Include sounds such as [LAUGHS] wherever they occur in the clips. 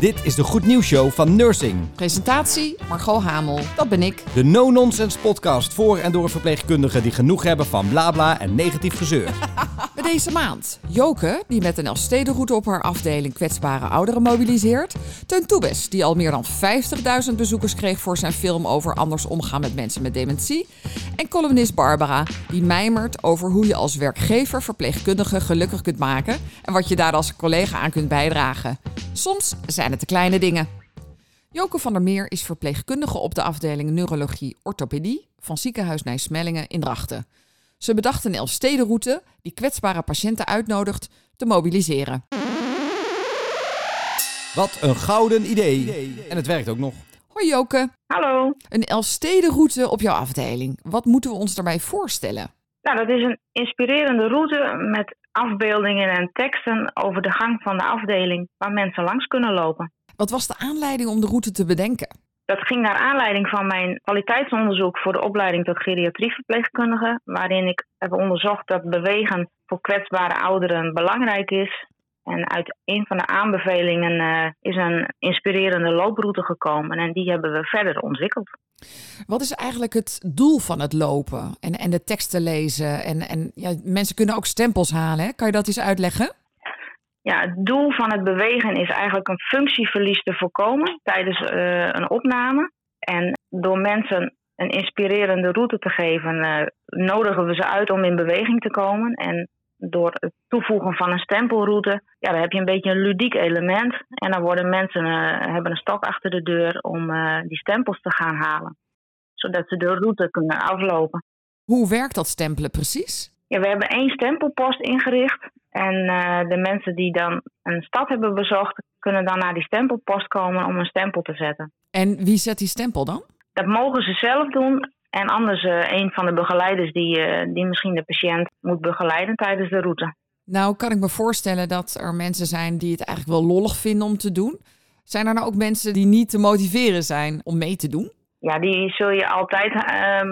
Dit is de Goed Nieuws Show van Nursing. Presentatie Margot Hamel, dat ben ik. De no-nonsense podcast voor en door verpleegkundigen die genoeg hebben van blabla en negatief gezeur. [LAUGHS] Deze maand Joke, die met een Elfstedenroute op haar afdeling kwetsbare ouderen mobiliseert. Teun Toebes, die al meer dan 50.000 bezoekers kreeg voor zijn film over anders omgaan met mensen met dementie. En columnist Barbara, die mijmert over hoe je als werkgever verpleegkundigen gelukkig kunt maken en wat je daar als collega aan kunt bijdragen. Soms zijn het de kleine dingen. Joke van der Meer is verpleegkundige op de afdeling Neurologie Orthopedie van ziekenhuis Nijsmellingen in Drachten. Ze bedacht een Elfstedenroute die kwetsbare patiënten uitnodigt te mobiliseren. Wat een gouden idee. En het werkt ook nog. Hoi Joke, Hallo. een Elfstedenroute op jouw afdeling. Wat moeten we ons daarbij voorstellen? Nou, dat is een inspirerende route met afbeeldingen en teksten over de gang van de afdeling waar mensen langs kunnen lopen. Wat was de aanleiding om de route te bedenken? Dat ging naar aanleiding van mijn kwaliteitsonderzoek voor de opleiding tot geriatrieverpleegkundige, waarin ik heb onderzocht dat bewegen voor kwetsbare ouderen belangrijk is. En uit een van de aanbevelingen eh, is een inspirerende looproute gekomen en die hebben we verder ontwikkeld. Wat is eigenlijk het doel van het lopen en, en de teksten lezen? En, en ja, mensen kunnen ook stempels halen. Kan je dat eens uitleggen? Ja, het doel van het bewegen is eigenlijk een functieverlies te voorkomen tijdens eh, een opname. En door mensen een inspirerende route te geven, eh, nodigen we ze uit om in beweging te komen. En door het toevoegen van een stempelroute, ja, dan heb je een beetje een ludiek element. En dan worden mensen eh, hebben een stok achter de deur om die stempels te gaan halen. Zodat ze de route kunnen aflopen. Hoe werkt dat stempelen precies? Ja, we hebben één stempelpost ingericht. En eh, de mensen die dan een stad hebben bezocht, kunnen dan naar die stempelpost komen om een stempel te zetten. En wie zet die stempel dan? Dat mogen ze zelf doen. En anders eh, een van de begeleiders die, eh, die misschien de patiënt moet begeleiden tijdens de route. Nou, kan ik me voorstellen dat er mensen zijn die het eigenlijk wel lollig vinden om te doen. Zijn er nou ook mensen die niet te motiveren zijn om mee te doen? Ja, die zul je altijd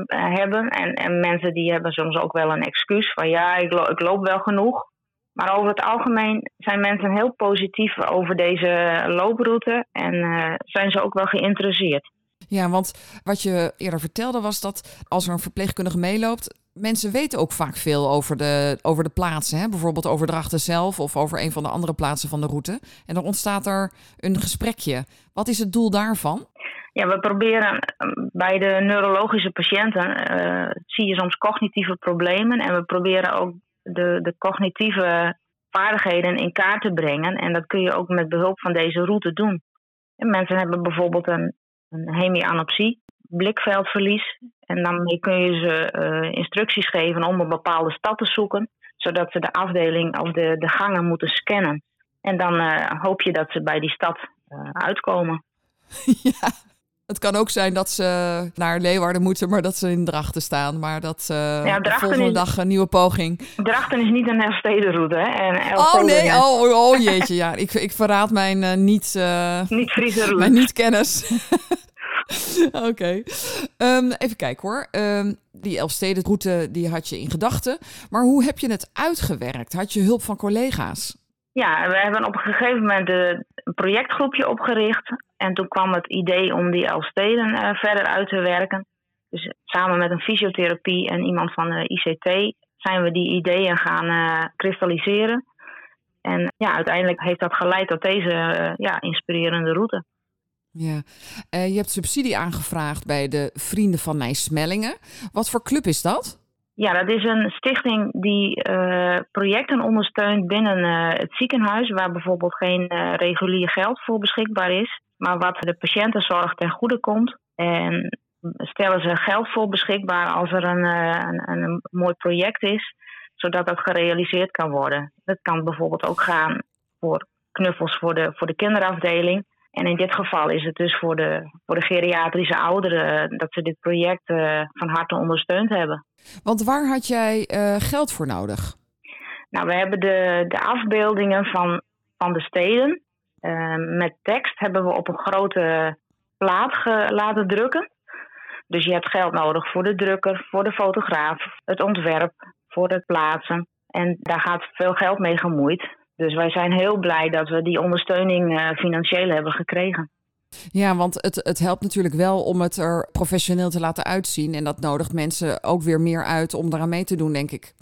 hebben. En, en mensen die hebben soms ook wel een excuus van ja, ik, lo- ik loop wel genoeg. Maar over het algemeen zijn mensen heel positief over deze looproute en eh, zijn ze ook wel geïnteresseerd. Ja, want wat je eerder vertelde was dat als er een verpleegkundige meeloopt, mensen weten ook vaak veel over de, over de plaatsen. Hè? Bijvoorbeeld over Drachten zelf of over een van de andere plaatsen van de route. En dan ontstaat er een gesprekje. Wat is het doel daarvan? Ja, we proberen eh, bij de neurologische patiënten eh, zie je soms cognitieve problemen en we proberen ook de, de cognitieve vaardigheden in kaart te brengen. En dat kun je ook met behulp van deze route doen. En mensen hebben bijvoorbeeld een, een hemianopsie, blikveldverlies. En daarmee kun je ze eh, instructies geven om een bepaalde stad te zoeken, zodat ze de afdeling of de, de gangen moeten scannen. En dan eh, hoop je dat ze bij die stad eh, uitkomen. [LAUGHS] [LAUGHS] ja, het kan ook zijn dat ze naar Leeuwarden moeten, maar dat ze in Drachten staan. Maar dat eh, de Drachten volgende is- dag een nieuwe poging. Drachten is niet een Elfstedenroute, hè? En Oh nee, ja, oh, oh, oh, [LAUGHS] jeetje. Ja, ik, ik verraad mijn eh, niet... eh, Niet. Mijn niet-kennis. [LAUGHS] Oké. Ehm, even kijken hoor. Ehm, die Elfstedenroute die had je in gedachten. Maar hoe heb je het uitgewerkt? Had je hulp van collega's? Ja, we hebben op een gegeven moment eh, een projectgroepje opgericht. En toen kwam het idee om die Elfsteden eh, verder uit te werken. Dus samen met een fysiotherapie en iemand van de ICT zijn we die ideeën gaan eh, kristalliseren. En ja, uiteindelijk heeft dat geleid tot deze eh, ja, inspirerende route. Ja. Eh, je hebt subsidie aangevraagd bij de Vrienden van Nijsmellingen. Wat voor club is dat? Ja, dat is een stichting die eh, projecten ondersteunt binnen eh, het ziekenhuis, waar bijvoorbeeld geen eh, regulier geld voor beschikbaar is, maar wat de patiëntenzorg ten goede komt. En stellen ze geld voor beschikbaar als er een, eh, een, een mooi project is, zodat dat gerealiseerd kan worden. Dat kan bijvoorbeeld ook gaan voor knuffels voor de, voor de kinderafdeling. En in dit geval is het dus voor de, voor de geriatrische ouderen eh, dat ze dit project eh, van harte ondersteund hebben. Want waar had jij geld voor nodig? Nou, we hebben de, de afbeeldingen van, van de steden. Eh, met tekst hebben we op een grote plaat laten drukken. Dus je hebt geld nodig voor de drukker, voor de fotograaf, het ontwerp, voor het plaatsen. En daar gaat veel geld mee gemoeid. Dus wij zijn heel blij dat we die ondersteuning uh, financieel hebben gekregen. Ja, want het, het helpt natuurlijk wel om het er professioneel te laten uitzien. En dat nodigt mensen ook weer meer uit om eraan mee te doen, denk ik.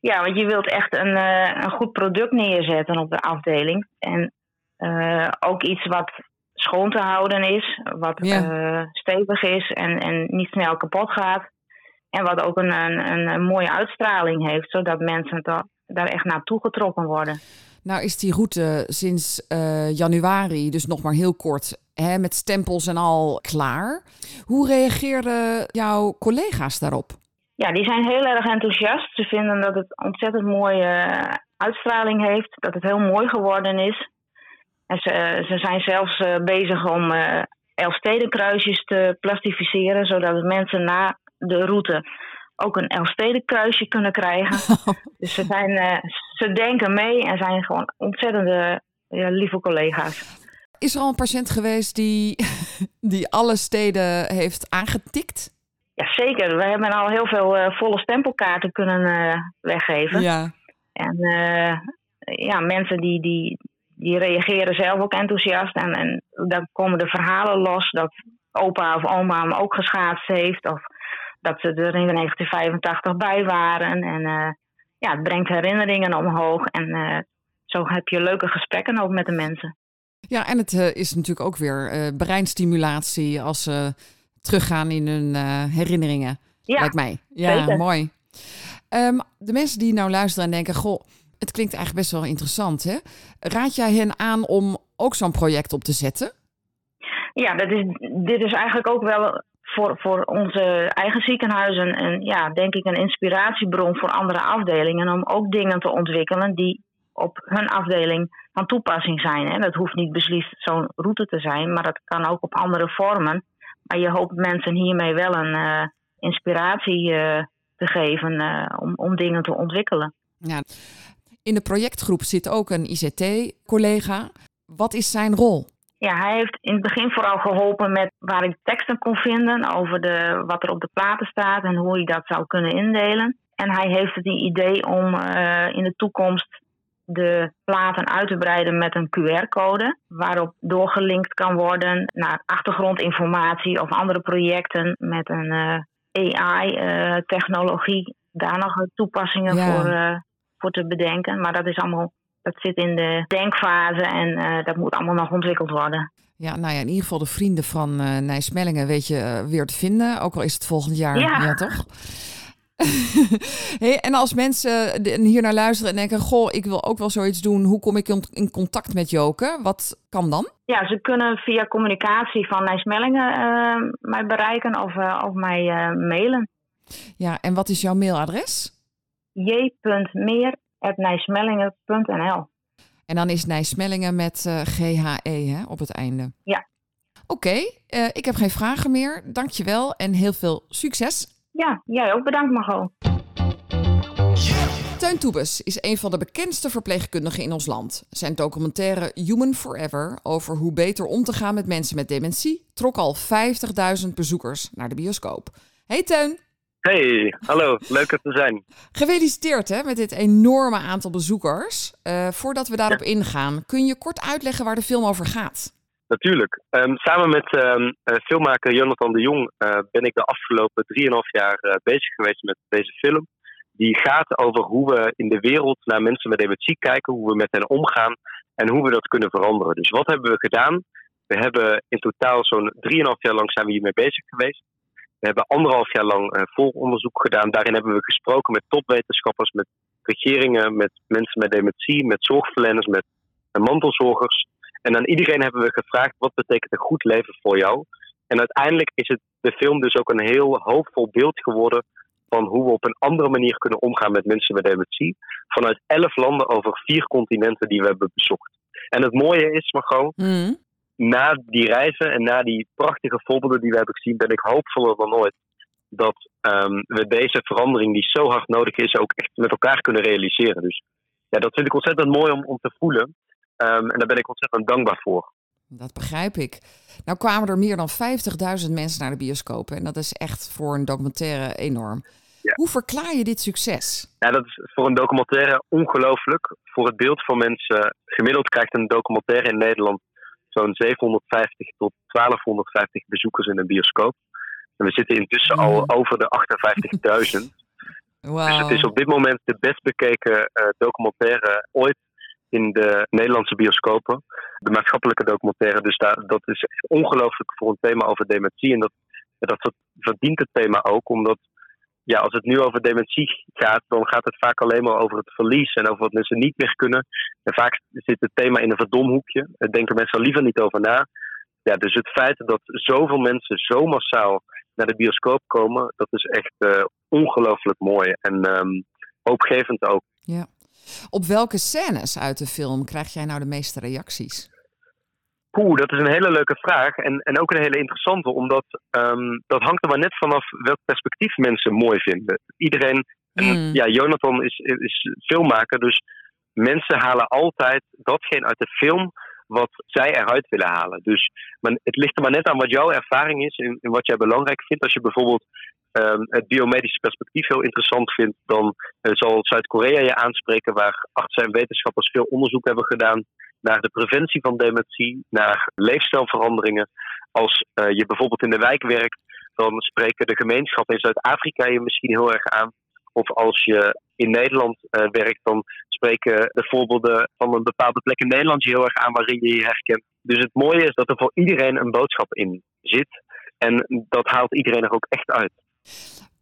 Ja, want je wilt echt een, uh, een goed product neerzetten op de afdeling. En uh, ook iets wat schoon te houden is, wat ja. stevig is en, en niet snel kapot gaat. En wat ook een, een, een mooie uitstraling heeft, zodat mensen daar echt naartoe getrokken worden. Nou is die route sinds uh, januari, dus nog maar heel kort, hè, met stempels en al klaar. Hoe reageerden jouw collega's daarop? Ja, die zijn heel erg enthousiast. Ze vinden dat het ontzettend mooie uitstraling heeft, dat het heel mooi geworden is. En ze, ze zijn zelfs uh, bezig om uh, Elfstedenkruisjes te plastificeren, zodat mensen na de route ook een Elfstedenkruisje kunnen krijgen. [LAUGHS] dus ze, zijn, ze denken mee en zijn gewoon ontzettende lieve collega's. Is er al een patiënt geweest die, [LAUGHS] die alle steden heeft aangetikt? Ja, zeker. We hebben al heel veel uh, volle stempelkaarten kunnen uh, weggeven. Ja. En ja, mensen die, die, die reageren zelf ook enthousiast. En, en dan komen de verhalen los dat opa of oma hem ook geschaatst heeft. Of dat ze er in 1985 bij waren. En uh, ja, het brengt herinneringen omhoog. En uh, zo heb je leuke gesprekken ook met de mensen. Ja, en het uh, is natuurlijk ook weer breinstimulatie als ze teruggaan in hun herinneringen. Ja, lijkt mij. Ja, zeker. mooi. Um, de mensen die nou luisteren en denken: Goh, het klinkt eigenlijk best wel interessant. Hè? Raad jij hen aan om ook zo'n project op te zetten? Ja, dat is, dit is eigenlijk ook wel voor, voor onze eigen ziekenhuizen en ja, denk ik een inspiratiebron voor andere afdelingen om ook dingen te ontwikkelen die op hun afdeling van toepassing zijn. Hè. Dat hoeft niet beslist zo'n route te zijn, maar dat kan ook op andere vormen. Maar je hoopt mensen hiermee wel een uh, inspiratie uh, te geven uh, om, om dingen te ontwikkelen. Ja. In de projectgroep zit ook een ICT-collega. Wat is zijn rol? Ja, hij heeft in het begin vooral geholpen met waar ik teksten kon vinden over de, wat er op de platen staat en hoe je dat zou kunnen indelen. En hij heeft het idee om uh, in de toekomst de platen uit te breiden met een QR-code, waarop doorgelinkt kan worden naar achtergrondinformatie of andere projecten met een uh, AI-technologie. Uh, daar nog toepassingen ja. voor, voor te bedenken. Maar dat is allemaal dat zit in de denkfase en uh, dat moet allemaal nog ontwikkeld worden. Ja, nou ja, in ieder geval de vrienden van uh, Nijsmellingen weet je uh, weer te vinden. Ook al is het volgend jaar, ja, ja toch? [LAUGHS] hey, en als mensen hier naar luisteren en denken: Goh, ik wil ook wel zoiets doen. Hoe kom ik in contact met Joke? Wat kan dan? Ja, ze kunnen via communicatie van Nijsmellingen uh, mij bereiken of, uh, of mij uh, mailen. Ja, en wat is jouw mailadres? j.meer nijsmellingen.nl. En dan is Nijsmellingen met uh, GHE hè, op het einde. Ja. Oké, okay, uh, ik heb geen vragen meer. Dankjewel en heel veel succes. Ja, jij ook bedankt Margot. Teun Toebes is een van de bekendste verpleegkundigen in ons land. Zijn documentaire Human Forever over hoe beter om te gaan met mensen met dementie trok al 50.000 bezoekers naar de bioscoop. Hey Teun! Hey, hallo, leuk er te zijn. Gefeliciteerd hè, met dit enorme aantal bezoekers. Uh, voordat we daarop ja. ingaan, kun je kort uitleggen waar de film over gaat? Natuurlijk. Um, samen met um, uh, filmmaker Jonathan de Jong uh, ben ik de afgelopen 3,5 jaar bezig geweest met deze film. Die gaat over hoe we in de wereld naar mensen met dementie kijken, hoe we met hen omgaan en hoe we dat kunnen veranderen. Dus wat hebben we gedaan? We hebben in totaal zo'n 3,5 jaar lang zijn we hiermee bezig geweest. We hebben anderhalf jaar lang uh, volonderzoek gedaan. Daarin hebben we gesproken met topwetenschappers, met regeringen, met mensen met dementie, met zorgverleners, met uh, mantelzorgers. En aan iedereen hebben we gevraagd: wat betekent een goed leven voor jou? En uiteindelijk is het de film dus ook een heel hoopvol beeld geworden van hoe we op een andere manier kunnen omgaan met mensen met dementie. Vanuit elf landen over vier continenten die we hebben bezocht. En het mooie is, Margot, mm na die reizen en na die prachtige voorbeelden die we hebben gezien, ben ik hoopvoller dan ooit dat um, we deze verandering die zo hard nodig is, ook echt met elkaar kunnen realiseren. Dus ja, dat vind ik ontzettend mooi om, om te voelen. Um, en daar ben ik ontzettend dankbaar voor. Dat begrijp ik. Nou kwamen er meer dan 50.000 mensen naar de bioscoop. En dat is echt voor een documentaire enorm. Hoe verklaar je dit succes? Ja, dat is voor een documentaire ongelooflijk. Voor het beeld van mensen. Gemiddeld krijgt een documentaire in Nederland zo'n 750 tot 1250 bezoekers in een bioscoop. En we zitten intussen al Mhm. over de 58.000. Wauw. [LAUGHS] Dus het is op dit moment de best bekeken eh, documentaire ooit in de Nederlandse bioscopen. De maatschappelijke documentaire. Dus daar, dat is echt ongelooflijk voor een thema over dementie. En dat, dat verdient het thema ook, omdat ja, als het nu over dementie gaat, dan gaat het vaak alleen maar over het verlies en over wat mensen niet meer kunnen. En vaak zit het thema in een verdomhoekje. Daar denken mensen er liever niet over na. Ja, dus het feit dat zoveel mensen zo massaal naar de bioscoop komen, dat is echt eh, ongelooflijk mooi. En ehm, hoopgevend ook. Ja. Op welke scènes uit de film krijg jij nou de meeste reacties? Oeh, dat is een hele leuke vraag. En, en ook een hele interessante, omdat ehm, dat hangt er maar net vanaf welk perspectief mensen mooi vinden. Iedereen, en Hmm. ja, Jonathan is, is filmmaker, dus mensen halen altijd datgene uit de film wat zij eruit willen halen. Dus maar het ligt er maar net aan wat jouw ervaring is en, en wat jij belangrijk vindt. Als je bijvoorbeeld ehm, het biomedische perspectief heel interessant vindt, dan eh, zal Zuid-Korea je aanspreken, waar artsen en wetenschappers veel onderzoek hebben gedaan naar de preventie van dementie, naar leefstijlveranderingen. Als eh, je bijvoorbeeld in de wijk werkt, dan spreken de gemeenschappen in Zuid-Afrika je misschien heel erg aan. Of als je in Nederland eh, werkt, dan spreken de voorbeelden van een bepaalde plek in Nederland je heel erg aan waarin je je herkent. Dus het mooie is dat er voor iedereen een boodschap in zit. En dat haalt iedereen er ook echt uit.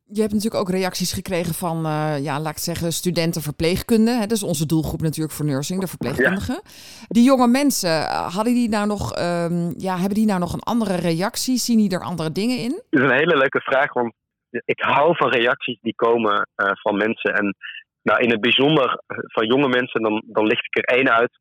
Je hebt natuurlijk ook reacties gekregen van, eh, ja, laat ik zeggen, studenten verpleegkunde. Hè? Dat is onze doelgroep natuurlijk voor nursing, de verpleegkundigen. Die jonge mensen, eh, hadden die nou nog, ehm, ja, hebben die nou nog een andere reactie? Zien die er andere dingen in? Het is een hele leuke vraag, want ik hou van reacties die komen eh, van mensen. En nou, in het bijzonder van jonge mensen, dan, dan licht ik er één uit.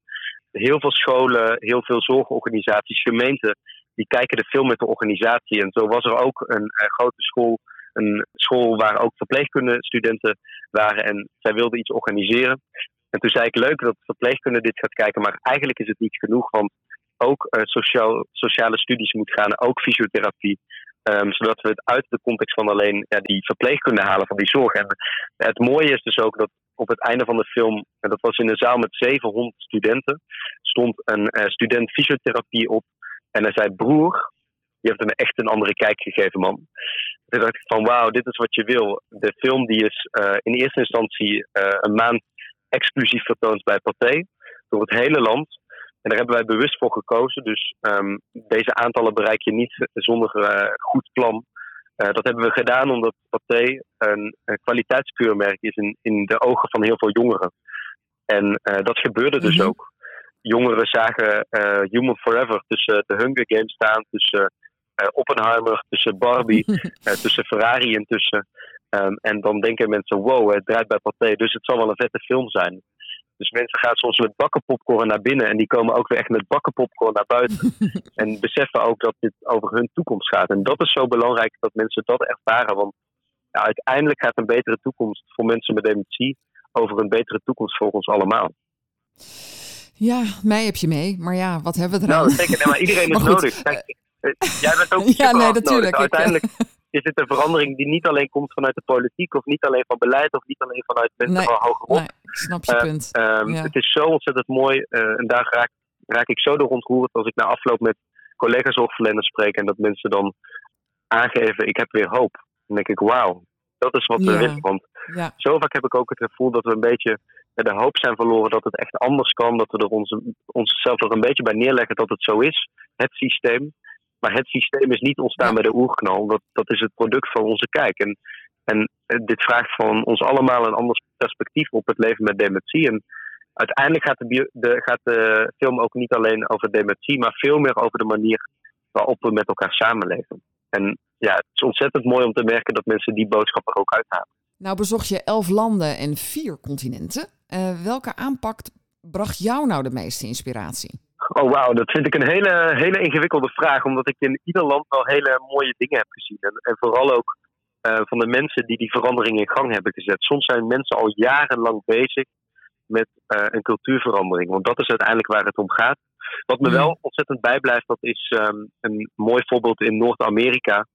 Heel veel scholen, heel veel zorgorganisaties, gemeenten, die kijken de film met de organisatie. En zo was er ook een, grote school, een school waar ook verpleegkundestudenten waren. En zij wilden iets organiseren. En toen zei ik, leuk dat verpleegkunde dit gaat kijken, maar eigenlijk is het niet genoeg, want ook eh, sociaal, sociale studies moet gaan, ook fysiotherapie. Ehm, zodat we het uit de context van alleen ja, die verpleegkunde halen van die zorg. En het mooie is dus ook dat op het einde van de film, en dat was in een zaal met 700 studenten, stond een eh, student fysiotherapie op. En hij zei: Broer, je hebt hem echt een andere kijk gegeven, man. Toen dacht ik van wauw, dit is wat je wil. De film die is eh, in eerste instantie eh, een maand exclusief vertoond bij Pathé. Door het hele land. En daar hebben wij bewust voor gekozen. Dus ehm, deze aantallen bereik je niet zonder eh, goed plan. Dat hebben we gedaan omdat Pathé een, een kwaliteitskeurmerk is in, in de ogen van heel veel jongeren. En dat gebeurde dus Mhm. ook. Jongeren zagen Human Forever tussen de Hunger Games staan, tussen Oppenheimer, tussen Barbie, [LAUGHS] eh, tussen Ferrari intussen. Ehm, en dan denken mensen, wow, het draait bij Pathé, dus het zal wel een vette film zijn. Dus mensen gaan soms met bakken popcorn naar binnen en die komen ook weer echt met bakken popcorn naar buiten. [LAUGHS] en beseffen ook dat dit over hun toekomst gaat. En dat is zo belangrijk dat mensen dat ervaren. Want ja, uiteindelijk gaat een betere toekomst voor mensen met dementie over een betere toekomst voor ons allemaal. Ja, mij heb je mee, maar ja, wat hebben we Nou, eraan? zeker. Nee, maar iedereen [LAUGHS] is Maar goed, nodig. Kijk, eh, jij bent ook [LAUGHS] Ja, nee, natuurlijk. eh, Uiteindelijk is het een verandering die niet alleen komt vanuit de politiek, of niet alleen van beleid, of niet alleen vanuit mensen Nee, van hogerop. nee, snap je Eh, punt. Ehm, Ja. Het is zo ontzettend mooi. eh, en daar raak, raak ik zo door ontroerd als ik na afloop met collega-zorgverleners spreek. En dat mensen dan aangeven: ik heb weer hoop. Dan denk ik: wauw, dat is wat we Ja. willen. Want Ja, zo vaak heb ik ook het gevoel dat we een beetje de hoop zijn verloren dat het echt anders kan. Dat we er onze, onszelf er een beetje bij neerleggen dat het zo is. Het systeem. Maar het systeem is niet ontstaan bij de oerknal. Dat, dat is het product van onze kijk. En, en eh, dit vraagt van ons allemaal een ander perspectief op het leven met dementie. En uiteindelijk gaat de, de, gaat de film ook niet alleen over dementie, maar veel meer over de manier waarop we met elkaar samenleven. En ja, het is ontzettend mooi om te merken dat mensen die boodschap er ook uithalen. nou bezocht je elf landen en vier continenten. Eh, welke aanpak bracht jou nou de meeste inspiratie? Oh wauw, dat vind ik een hele, hele ingewikkelde vraag. Omdat ik in ieder land wel hele mooie dingen heb gezien. En, en vooral ook eh, van de mensen die die verandering in gang hebben gezet. Soms zijn mensen al jarenlang bezig met eh, een cultuurverandering. Want dat is uiteindelijk waar het om gaat. Wat me Mhm. wel ontzettend bijblijft, dat is ehm, een mooi voorbeeld in Noord-Amerika.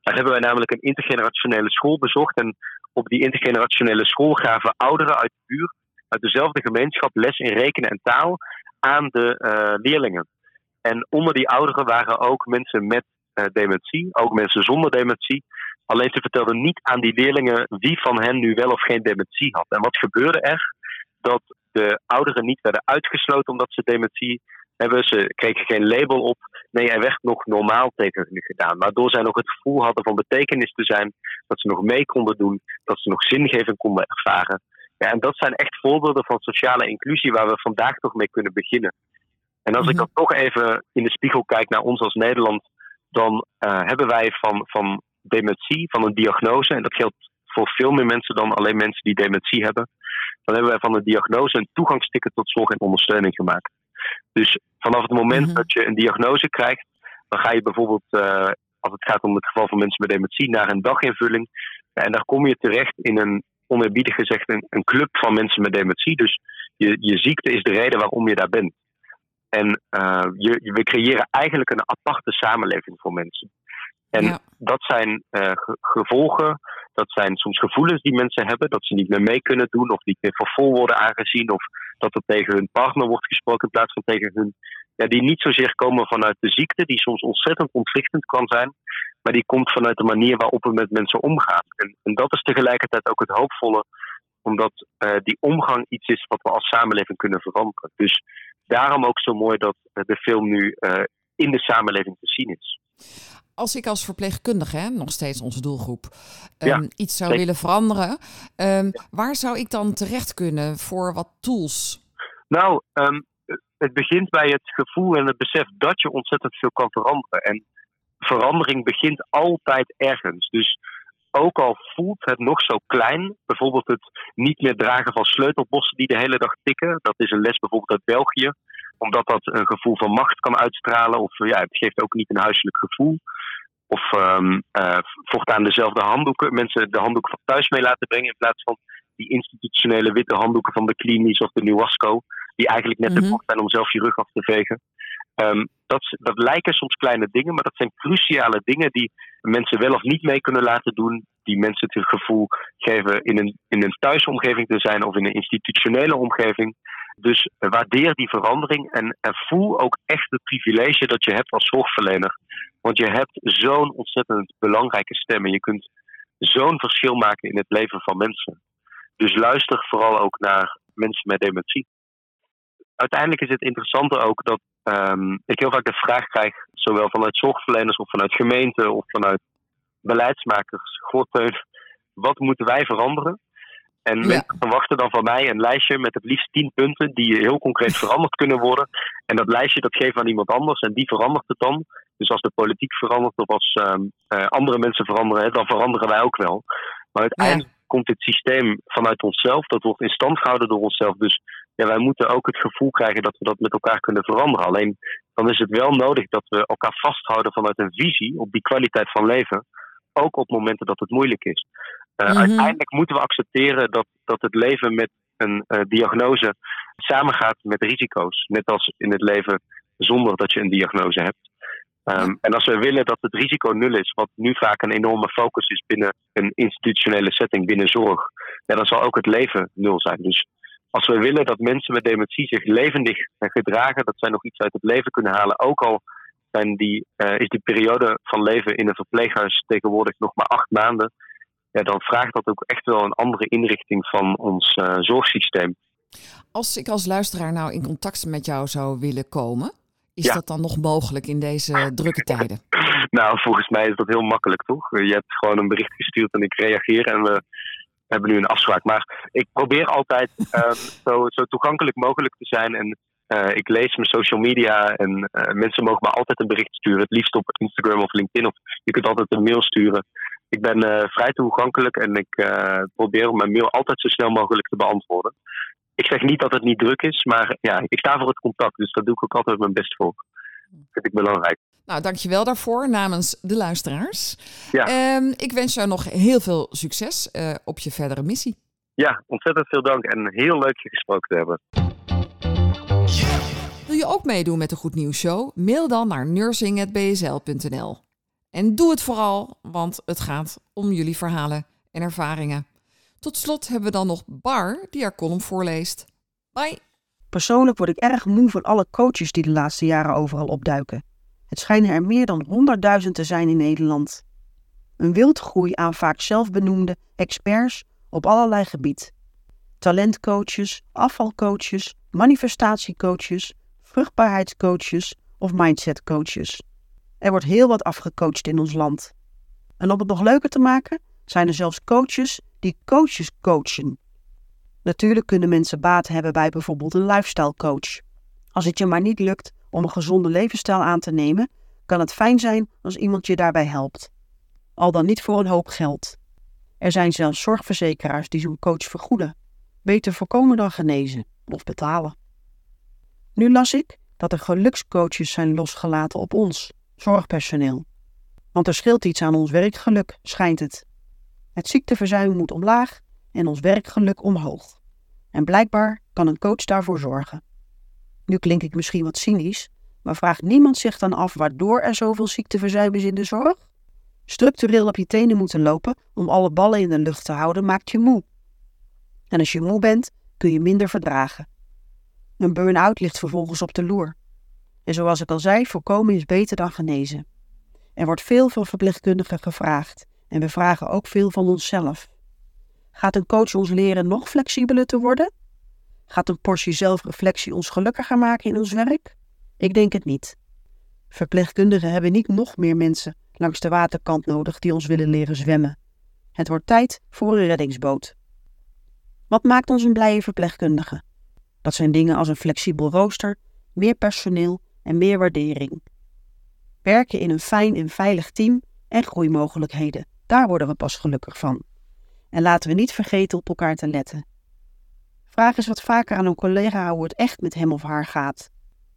Daar hebben wij namelijk een intergenerationele school bezocht. En op die intergenerationele school gaven ouderen uit de buurt, uit dezelfde gemeenschap, les in rekenen en taal aan de uh, leerlingen. En onder die ouderen waren ook mensen met uh, dementie, ook mensen zonder dementie. Alleen ze vertelden niet aan die leerlingen wie van hen nu wel of geen dementie had. En wat gebeurde er? Dat de ouderen niet werden uitgesloten omdat ze dementie hebben. Ze kregen geen label op. Nee, er werd nog normaal tegen hun gedaan. Waardoor zij nog het gevoel hadden van betekenis te zijn. Dat ze nog mee konden doen. Dat ze nog zingeving konden ervaren. Ja, en dat zijn echt voorbeelden van sociale inclusie waar we vandaag toch mee kunnen beginnen. En als ik dan toch even in de spiegel kijk naar ons als Nederland, dan uh, hebben wij van, van dementie, van een diagnose, en dat geldt voor veel meer mensen dan alleen mensen die dementie hebben, dan hebben wij van een diagnose een toegangsticket tot zorg en ondersteuning gemaakt. Dus vanaf het moment mm-hmm. dat je een diagnose krijgt, dan ga je bijvoorbeeld, uh, als het gaat om het geval van mensen met dementie, naar een daginvulling. En daar kom je terecht in een, oneerbiedig gezegd, een, een club van mensen met dementie. Dus je, je ziekte is de reden waarom je daar bent. En uh, je, we creëren eigenlijk een aparte samenleving voor mensen. En dat zijn uh, gevolgen, dat zijn soms gevoelens die mensen hebben, dat ze niet meer mee kunnen doen of niet meer voor vol worden aangezien of dat er tegen hun partner wordt gesproken in plaats van tegen hun. Ja, die niet zozeer komen vanuit de ziekte, die soms ontzettend ontwrichtend kan zijn, maar die komt vanuit de manier waarop we met mensen omgaan. En, en dat is tegelijkertijd ook het hoopvolle, omdat uh, die omgang iets is wat we als samenleving kunnen veranderen. Dus daarom ook zo mooi dat de film nu uh, in de samenleving te zien is als ik als verpleegkundige, nog steeds onze doelgroep, um, iets zou willen veranderen, um, waar zou ik dan terecht kunnen voor wat tools? Nou, um, het begint bij het gevoel en het besef dat je ontzettend veel kan veranderen. En verandering begint altijd ergens. Dus ook al voelt het nog zo klein, bijvoorbeeld het niet meer dragen van sleutelbossen die de hele dag tikken, dat is een les bijvoorbeeld uit België, omdat dat een gevoel van macht kan uitstralen, of ja, het geeft ook niet een huiselijk gevoel. Of um, uh, voortaan dezelfde handdoeken, mensen de handdoeken van thuis mee laten brengen in plaats van die institutionele witte handdoeken van de klinisch of de Nuwasco, die eigenlijk net te mm kort zijn om zelf je rug af te vegen. Um, dat, dat lijken soms kleine dingen, maar dat zijn cruciale dingen die mensen wel of niet mee kunnen laten doen. Die mensen het gevoel geven in een, in een thuisomgeving te zijn of in een institutionele omgeving. Dus waardeer die verandering en, en voel ook echt het privilege dat je hebt als zorgverlener. Want je hebt zo'n ontzettend belangrijke stem en je kunt zo'n verschil maken in het leven van mensen. Dus luister vooral ook naar mensen met dementie. Uiteindelijk is het interessante ook dat um, ik heel vaak de vraag krijg, zowel vanuit zorgverleners of vanuit gemeenten of vanuit beleidsmakers: Goh, wat moeten wij veranderen? En ja. mensen verwachten dan van mij een lijstje met het liefst tien punten die heel concreet [LAUGHS] veranderd kunnen worden. En dat lijstje dat geeft aan iemand anders en die verandert het dan. Dus als de politiek verandert of als um, uh, andere mensen veranderen, dan veranderen wij ook wel. Maar uiteindelijk ja. komt het systeem vanuit onszelf. Dat wordt in stand gehouden door onszelf. Dus ja, wij moeten ook het gevoel krijgen dat we dat met elkaar kunnen veranderen. Alleen dan is het wel nodig dat we elkaar vasthouden vanuit een visie op die kwaliteit van leven. Ook op momenten dat het moeilijk is. Uh, mm-hmm. Uiteindelijk moeten we accepteren dat, dat het leven met een uh, diagnose samengaat met risico's. Net als in het leven zonder dat je een diagnose hebt. Um, en als we willen dat het risico nul is, wat nu vaak een enorme focus is binnen een institutionele setting, binnen zorg, ja, dan zal ook het leven nul zijn. Dus als we willen dat mensen met dementie zich levendig gedragen, dat zij nog iets uit het leven kunnen halen, ook al zijn die, uh, is die periode van leven in een verpleeghuis tegenwoordig nog maar acht maanden, ja, dan vraagt dat ook echt wel een andere inrichting van ons uh, zorgsysteem. Als ik als luisteraar nou in contact met jou zou willen komen, is ja. dat dan nog mogelijk in deze drukke tijden? [LAUGHS] nou, volgens mij is dat heel makkelijk, toch? Je hebt gewoon een bericht gestuurd en ik reageer en we hebben nu een afspraak. Maar ik probeer altijd um, [LAUGHS] zo, zo, toegankelijk mogelijk te zijn. En uh, ik lees mijn social media en uh, mensen mogen me altijd een bericht sturen. Het liefst op Instagram of LinkedIn. Of je kunt altijd een mail sturen. Ik ben uh, vrij toegankelijk en ik probeer mijn mail altijd zo snel mogelijk te beantwoorden. Ik zeg niet dat het niet druk is, maar ja, ik sta voor het contact. Dus daar doe ik ook altijd mijn best voor. Dat vind ik belangrijk. Nou, dankjewel daarvoor namens de luisteraars. Ja. Um, ik wens jou nog heel veel succes uh, op je verdere missie. Ja, ontzettend veel dank en heel leuk je gesproken te hebben. Wil je ook meedoen met de Goed Nieuws Show? Mail dan naar nursing.bsl.nl. En doe het vooral, want het gaat om jullie verhalen en ervaringen. Tot slot hebben we dan nog Bar, die haar column voorleest. Bye! Persoonlijk word ik erg moe van alle coaches die de laatste jaren overal opduiken. Het schijnen er meer dan 100.000 te zijn in Nederland. Een wildgroei aan vaak zelfbenoemde experts op allerlei gebied. Talentcoaches, afvalcoaches, manifestatiecoaches, vruchtbaarheidscoaches of mindsetcoaches. Er wordt heel wat afgecoacht in ons land. En om het nog leuker te maken, zijn er zelfs coaches die coaches coachen. Natuurlijk kunnen mensen baat hebben bij bijvoorbeeld een lifestyle coach. Als het je maar niet lukt om een gezonde levensstijl aan te nemen, kan het fijn zijn als iemand je daarbij helpt. Al dan niet voor een hoop geld. Er zijn zelfs zorgverzekeraars die zo'n coach vergoeden. Beter voorkomen dan genezen of betalen. Nu las ik dat er gelukscoaches zijn losgelaten op ons, zorgpersoneel. Want er scheelt iets aan ons werkgeluk, schijnt het. Het ziekteverzuim moet omlaag en ons werkgeluk omhoog. En blijkbaar kan een coach daarvoor zorgen. Nu klink ik misschien wat cynisch, maar vraagt niemand zich dan af waardoor er zoveel ziekteverzuim is in de zorg? Structureel op je tenen moeten lopen om alle ballen in de lucht te houden maakt je moe. En als je moe bent, kun je minder verdragen. Een burn-out ligt vervolgens op de loer. En zoals ik al zei, voorkomen is beter dan genezen. Er wordt veel van verpleegkundigen gevraagd en we vragen ook veel van onszelf. Gaat een coach ons leren nog flexibeler te worden? Gaat een portie zelfreflectie ons gelukkiger maken in ons werk? Ik denk het niet. Verpleegkundigen hebben niet nog meer mensen langs de waterkant nodig die ons willen leren zwemmen. Het wordt tijd voor een reddingsboot. Wat maakt ons een blije verpleegkundige? Dat zijn dingen als een flexibel rooster, meer personeel en meer waardering. Werken in een fijn en veilig team en groeimogelijkheden, daar worden we pas gelukkig van. En laten we niet vergeten op elkaar te letten. Vraag eens wat vaker aan een collega hoe het echt met hem of haar gaat.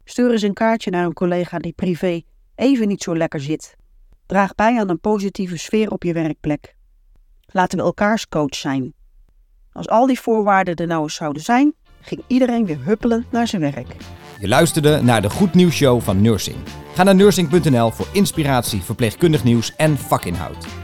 Stuur eens een kaartje naar een collega die privé even niet zo lekker zit. Draag bij aan een positieve sfeer op je werkplek. Laten we elkaars coach zijn. Als al die voorwaarden er nou eens zouden zijn, ging iedereen weer huppelen naar zijn werk. Je luisterde naar de Goed Nieuws Show van Nursing. Ga naar nursing.nl voor inspiratie, verpleegkundig nieuws en vakinhoud.